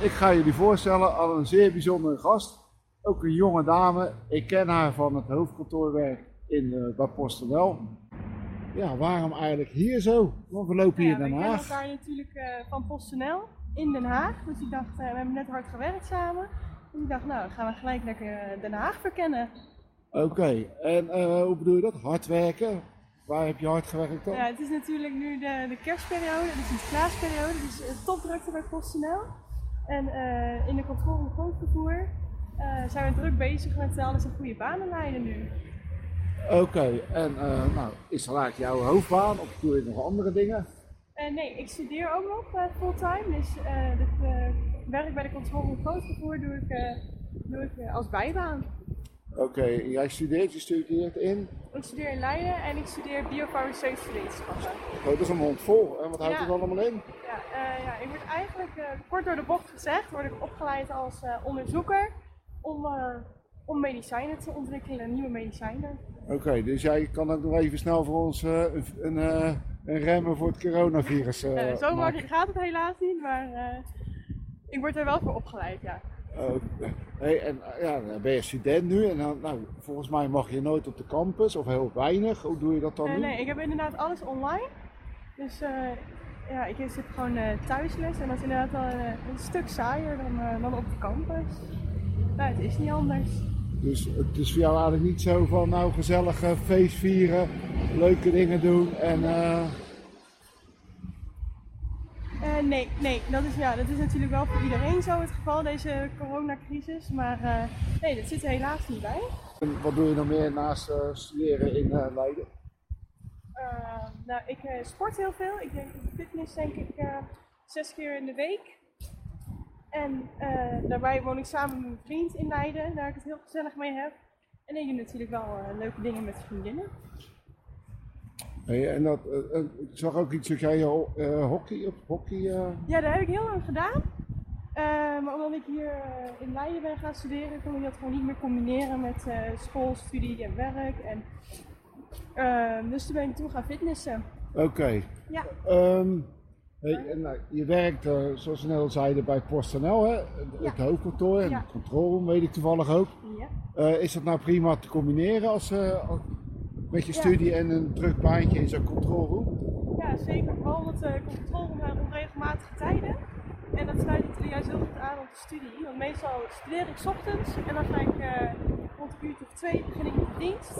ik ga jullie voorstellen aan een zeer bijzondere gast. Ook een jonge dame. Ik ken haar van het hoofdkantoorwerk in uh, bij PostNL. Ja, waarom eigenlijk hier zo? Want we lopen hier in Den Haag. We elkaar natuurlijk uh, van PostNL in Den Haag. Dus ik dacht, uh, we hebben net hard gewerkt samen. Dus ik dacht, nou, dan gaan we gelijk lekker Den Haag verkennen. Oké, en hoe bedoel je dat? Hard werken? Waar heb je hard gewerkt dan? Ja, het is natuurlijk nu de, de kerstperiode, de Sinterklaasperiode, dus topdrukte bij PostNL. En uh, in de controle van grootvervoer uh, zijn we druk bezig met alles een goede banen leiden nu. Oké, en nou, is dat eigenlijk jouw hoofdbaan of doe je nog andere dingen? nee, ik studeer ook nog fulltime, dus het werk bij de controle van grootvervoer doe ik, doe ik als bijbaan. Oké, jij studeert, je studeert in? Ik studeer in Leiden en ik studeer biofarmaceutische wetenschappen. Oh, dat is een mond vol. En wat houdt ja. het allemaal in? Ja, uh, ja, ik word eigenlijk uh, kort door de bocht gezegd, word ik opgeleid als uh, onderzoeker om, om medicijnen te ontwikkelen, nieuwe medicijnen. Oké, okay, dus jij kan ook nog even snel voor ons een, een, een remmen voor het coronavirus Zo maken. gaat het helaas niet, maar ik word er wel voor opgeleid, ja. Uh, hey, en ja, dan ben je student nu en dan, nou, volgens mij mag je nooit op de campus of heel weinig. Hoe doe je dat dan uh, nu? Nee, ik heb inderdaad alles online. Dus uh, ja, ik zit gewoon thuisles en dat is inderdaad wel een stuk saaier dan, dan op de campus. Nou, het is niet anders. Dus het is voor jou eigenlijk niet zo van nou gezellig feest vieren, leuke dingen doen en... Uh, nee, nee dat, is, ja, dat is natuurlijk wel voor iedereen zo het geval, deze coronacrisis. Maar uh, nee, dat zit er helaas niet bij. En wat doe je nog meer naast uh, studeren in Leiden? nou, ik sport heel veel. Ik denk fitness denk ik zes keer in de week. En daarbij woon ik samen met mijn vriend in Leiden, waar ik het heel gezellig mee heb. En ik doe natuurlijk wel leuke dingen met vriendinnen. Hey, en dat, uh, ik zag ook iets, dat jij uh, hockey op hockey. Ja, dat heb ik heel lang gedaan. maar omdat ik hier in Leiden ben gaan studeren, kon ik dat gewoon niet meer combineren met school, studie en werk. En, ehm, dus toen ben ik toen gaan fitnessen. Oké. Okay. Ja. Um, hey, en, nou, je werkt, zoals we net al zeiden, bij PostNL, hè? het ja. hoofdkantoor en ja. het controle weet ik toevallig ook. Ja. is dat nou prima te combineren als, als met je studie en een druk baantje in zo'n controlroom? Ja, zeker. Vooral omdat de controlroom hebben onregelmatige tijden. En dat sluit natuurlijk juist heel goed aan op de studie. Want meestal studeer ik 's ochtends en dan ga ik uh, rond een uurtje of twee begin ik met de dienst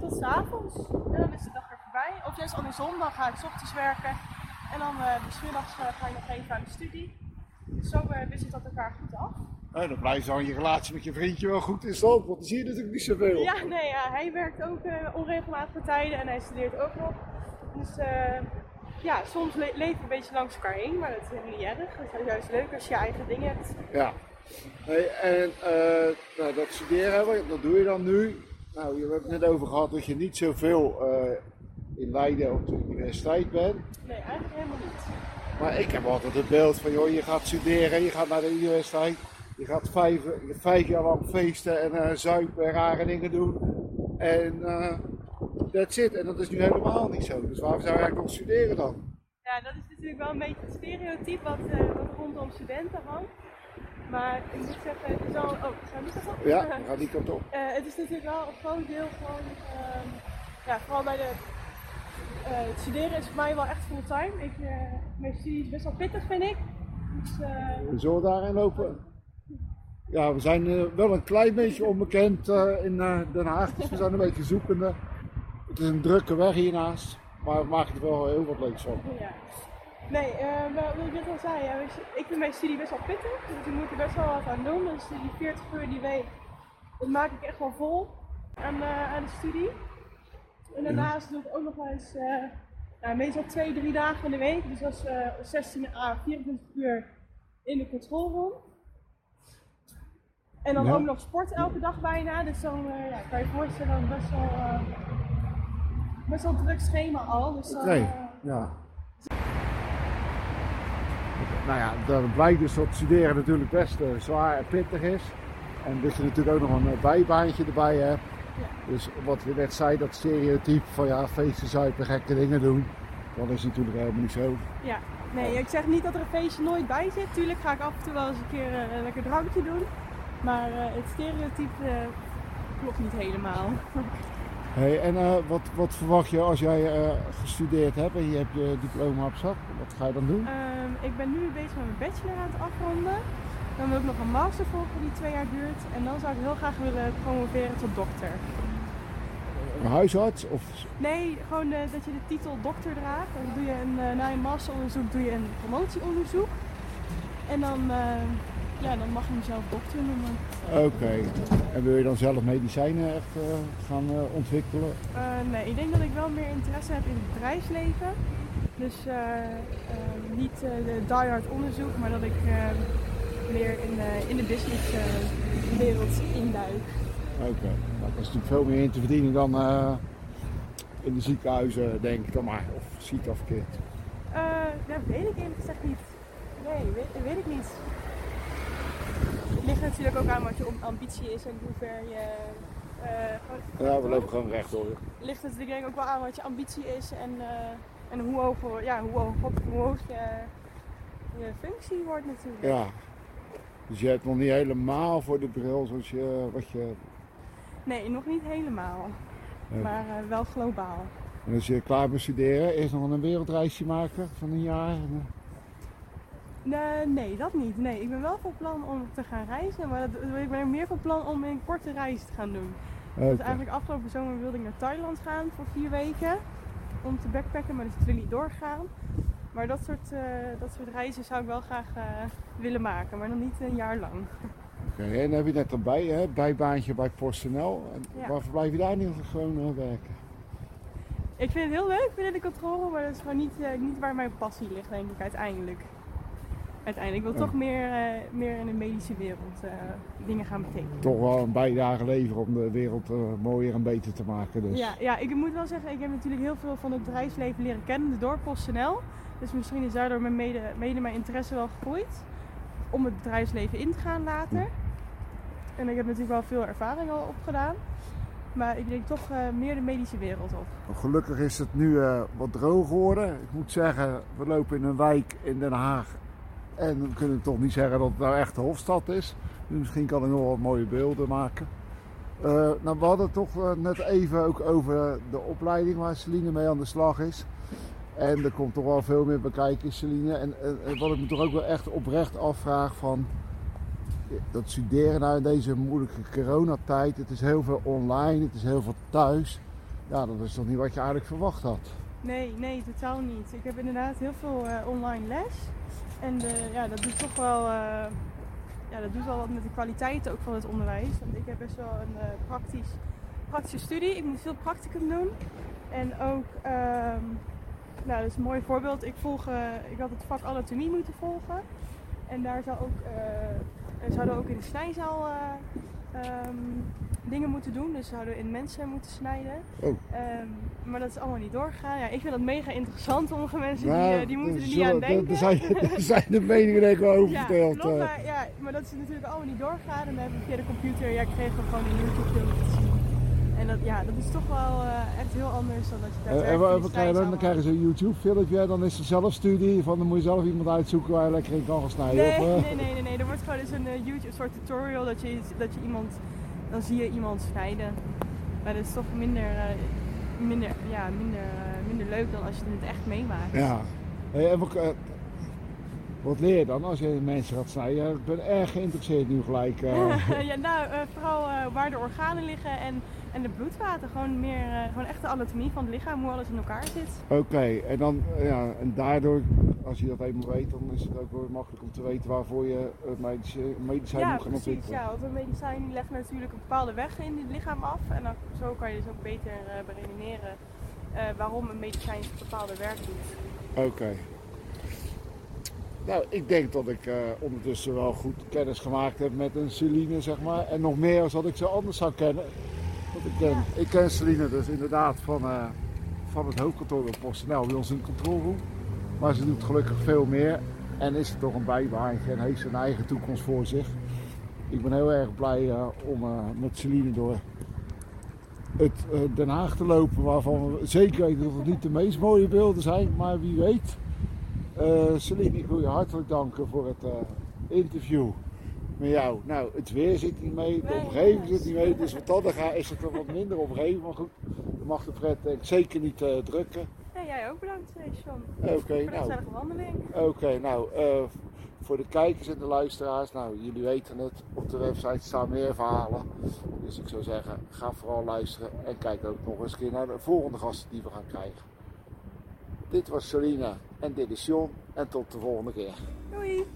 tot 's avonds. En dan is de dag er voorbij. Of juist andersom, dan ga ik 's ochtends werken en dan uh, middags uh, ga ik nog even aan de studie. Dus zo wisselt dat elkaar goed af. Nou, dan blijft dan je relatie met je vriendje wel goed in stand, want dan zie je natuurlijk niet zoveel. Ja, nee, ja, hij werkt ook uh, onregelmatige tijden en hij studeert ook nog. Dus uh, ja, soms le leven we een beetje langs elkaar heen, maar dat is helemaal niet erg. Het is juist leuk als je eigen dingen hebt. Ja. Hey, en uh, nou, dat studeren, dat doe je dan nu. Nou, je hebt het net over gehad dat je niet zoveel in Leiden op de universiteit bent. Nee, eigenlijk helemaal niet. Maar ik heb altijd het beeld van, joh, je gaat studeren, je gaat naar de universiteit. Je gaat vijf, vijf jaar lang feesten en uh, zuipen en rare dingen doen. En uh, that's it. En dat is nu helemaal niet zo. Dus waarom zou je eigenlijk nog studeren dan? Ja, dat is natuurlijk wel een beetje het stereotype wat, uh, wat rondom studenten hangt. Maar ik moet zeggen, het is al... Oh, ga niet op? Ja, ga die kant op. het is natuurlijk wel een groot deel gewoon... Um, ja, vooral bij de... het studeren is voor mij wel echt fulltime. Ik, mijn studie is best wel pittig, vind ik. Dus, we zullen daarin lopen? Ja, we zijn uh, wel een klein beetje onbekend uh, in uh, Den Haag, dus we zijn een beetje zoekende. Het is een drukke weg hiernaast, maar we maken er wel heel wat leuks van. Ja. Nee, maar wat ik net al zei, ja, ik vind mijn studie best wel pittig, dus ik moet er best wel wat aan doen. Dus die 40 uur die week, dat maak ik echt wel vol aan, aan de studie. En daarnaast doe ik ook nog wel eens, meestal twee, drie dagen in de week, dus dat is 16 à 24 uur in de controlroom. En dan Ja. ook nog sport elke dag bijna. Dus dan eh, ja, kan je voorstellen best wel, eh, best wel druk schema al. Dus dan, eh, ja. Nou ja, dan blijkt dus dat studeren natuurlijk best zwaar en pittig is. En dat je natuurlijk ook nog een bijbaantje erbij hebt. Dus wat je net zei, dat stereotype van ja, feesten, zuipen, gekke dingen doen. Dat is natuurlijk helemaal niet zo. ja, Nee, ik zeg niet dat er een feestje nooit bij zit. Tuurlijk ga ik af en toe wel eens een keer eh, een lekker drankje doen. Maar eh, het stereotype eh, klopt niet helemaal. Hey, en wat, wat verwacht je als jij gestudeerd hebt en je hebt je diploma op zak? Wat ga je dan doen? Ehm, ik ben nu bezig met mijn bachelor aan het afronden. Dan wil ik nog een master volgen die twee jaar duurt. En dan zou ik heel graag willen promoveren tot dokter. Een huisarts? Of... Nee, gewoon eh, dat je de titel dokter draagt. Dan doe je een, eh, na je masteronderzoek doe je een promotieonderzoek. En dan, eh, ja, dan mag je mezelf dokter noemen. Oké. En wil je dan zelf medicijnen echt gaan ontwikkelen? Nee, ik denk dat ik wel meer interesse heb in het bedrijfsleven. Dus niet de die-hard onderzoek, maar dat ik meer in, de- in de businesswereld induik. Oké. Nou, dat is natuurlijk veel meer in te verdienen dan eh, in de ziekenhuizen, denk ik dan maar. Of zie ik dat verkeerd? Dat weet ik eerlijk gezegd niet. Nee, weet, weet ik niet. Het ligt natuurlijk ook aan wat je ambitie is en hoe ver je. eh, gewoon- Ja, we lopen gewoon rechtdoor. ligt het denk ik ook wel aan wat je ambitie is en, eh, en hoe hoog, ja, hoe hoog, hoe hoog je, je functie wordt natuurlijk. Ja. Dus je hebt nog niet helemaal voor de bril zoals je, wat je... Nee, nog niet helemaal. Maar eh, wel globaal. En als je klaar bent studeren, eerst nog een wereldreisje maken van een jaar. Nee, nee, dat niet. Nee, ik ben wel van plan om te gaan reizen, maar dat, ik ben meer van plan om een korte reis te gaan doen. Dus eigenlijk afgelopen zomer wilde ik naar Thailand gaan voor vier weken om te backpacken, maar dat is natuurlijk niet doorgegaan. Maar dat soort, eh, dat soort reizen zou ik wel graag eh, willen maken, maar nog niet een jaar lang. Oké, En dan heb je net erbij, hè, bijbaantje bij PostNL. En Ja. Waarvoor blijf je daar niet gewoon eh, werken? Ik vind het heel leuk binnen de controle, maar dat is gewoon niet, niet waar mijn passie ligt, denk ik uiteindelijk. Uiteindelijk. Ik wil toch meer, meer in de medische wereld dingen gaan betekenen. Toch wel een bijdrage leveren om de wereld mooier en beter te maken. Dus. Ja, ja, ik moet wel zeggen, ik heb natuurlijk heel veel van het bedrijfsleven leren kennen door PostNL. Dus misschien is daardoor mijn mede, mede mijn interesse wel gegroeid om het bedrijfsleven in te gaan later. En ik heb natuurlijk wel veel ervaring al opgedaan. Maar ik denk toch eh, meer de medische wereld op. Gelukkig is het nu eh, wat droog geworden. Ik moet zeggen, we lopen in een wijk in Den Haag. En we kunnen toch niet zeggen dat het nou echt de Hofstad is. Dus misschien kan ik nog wat mooie beelden maken. Eh, nou, we hadden het toch net even ook over de opleiding waar Celine mee aan de slag is. En er komt toch wel veel meer bij kijken, Celine. En, en, wat ik me toch ook wel echt oprecht afvraag van... Dat studeren nou in deze moeilijke coronatijd. Het is heel veel online, het is heel veel thuis. Ja, dat is toch niet wat je eigenlijk verwacht had. Nee, nee, totaal niet. Ik heb inderdaad heel veel eh, online les. En eh, ja, dat doet toch wel, eh, ja, dat doet wel wat met de kwaliteit ook van het onderwijs. Want ik heb best wel een eh, praktisch, praktische studie. Ik moet veel practicum doen. En ook, ehm, nou, dat is een mooi voorbeeld. Ik, volg, eh, ik had het vak anatomie moeten volgen. En daar zou ook, eh, zouden we ook in de snijzaal eh, ehm, dingen moeten doen. Dus zouden we in mensen moeten snijden. Oh. Ehm, maar dat is allemaal niet doorgegaan. Ja, ik vind dat mega interessant. Sommige mensen Nou, die, eh, die moeten er niet aan denken. Er zijn, er zijn de meningen ik wel over ja, klopt, maar, ja, maar dat is natuurlijk allemaal niet doorgegaan. En dan heb ik via de computer, ja, ik kreeg gewoon een YouTube. En dat, ja, dat is toch wel eh, echt heel anders dan dat je En, daadwerkelijk en wat de wat krijg je dan? Krijgen ze een YouTube filmpje, dan is er zelf studie. Van, dan moet je zelf iemand uitzoeken waar je lekker in kan gaan snijden. Nee, of, eh? nee, nee, nee, nee. Er wordt gewoon eens een eh, YouTube soort tutorial dat je, dat je iemand, dan zie je iemand snijden. Maar dat is toch minder, eh, minder, ja, minder, eh, minder leuk dan als je het echt meemaakt. Ja. Hey, en wat, leer je dan als je mensen gaat snijden? Ik ben erg geïnteresseerd nu gelijk. eh. ja, nou, eh, vooral eh, waar de organen liggen en, en de bloedvaten. Gewoon meer, gewoon echt de anatomie van het lichaam, hoe alles in elkaar zit. Oké, en dan, ja, en daardoor, als je dat eenmaal weet, dan is het ook wel makkelijk om te weten waarvoor je het medicijn, medicijn ja, moet gaan precies. ontwikkelen. Ja, want een medicijn legt natuurlijk een bepaalde weg in het lichaam af. En dan, zo kan je dus ook beter beredeneren eh, waarom een medicijn een bepaalde werk doet. Oké. Nou, ik denk dat ik eh, ondertussen wel goed kennis gemaakt heb met een Celine, zeg maar. En nog meer als dat ik ze anders zou kennen. Want ik ken, ik ken Celine dus inderdaad van, eh, van het hoofdkantoor bij PostNL, bij ons in de controlroom. Maar ze doet gelukkig veel meer. En is er toch een bijbaantje en heeft zijn eigen toekomst voor zich. Ik ben heel erg blij eh, om met Celine door het Den Haag te lopen. Waarvan we zeker weten dat het niet de meest mooie beelden zijn. Maar wie weet. Uh, Celine, ik wil je hartelijk danken voor het uh, interview met jou. Nou, het weer zit niet mee, de omgeving zit niet mee, dus wat dat gaat is het er wat minder omgeving. Maar goed, dan mag de Fred denk ik zeker niet uh, drukken. Ja, jij ook bedankt, John. Oké, okay, voor nou. de wandeling. Oké, okay, nou, voor de kijkers en de luisteraars, nou, jullie weten het, op de website staan meer verhalen. Dus ik zou zeggen, ga vooral luisteren en kijk ook nog eens een keer naar de volgende gasten die we gaan krijgen. Dit was Salina en dit is John en tot de volgende keer. Doei!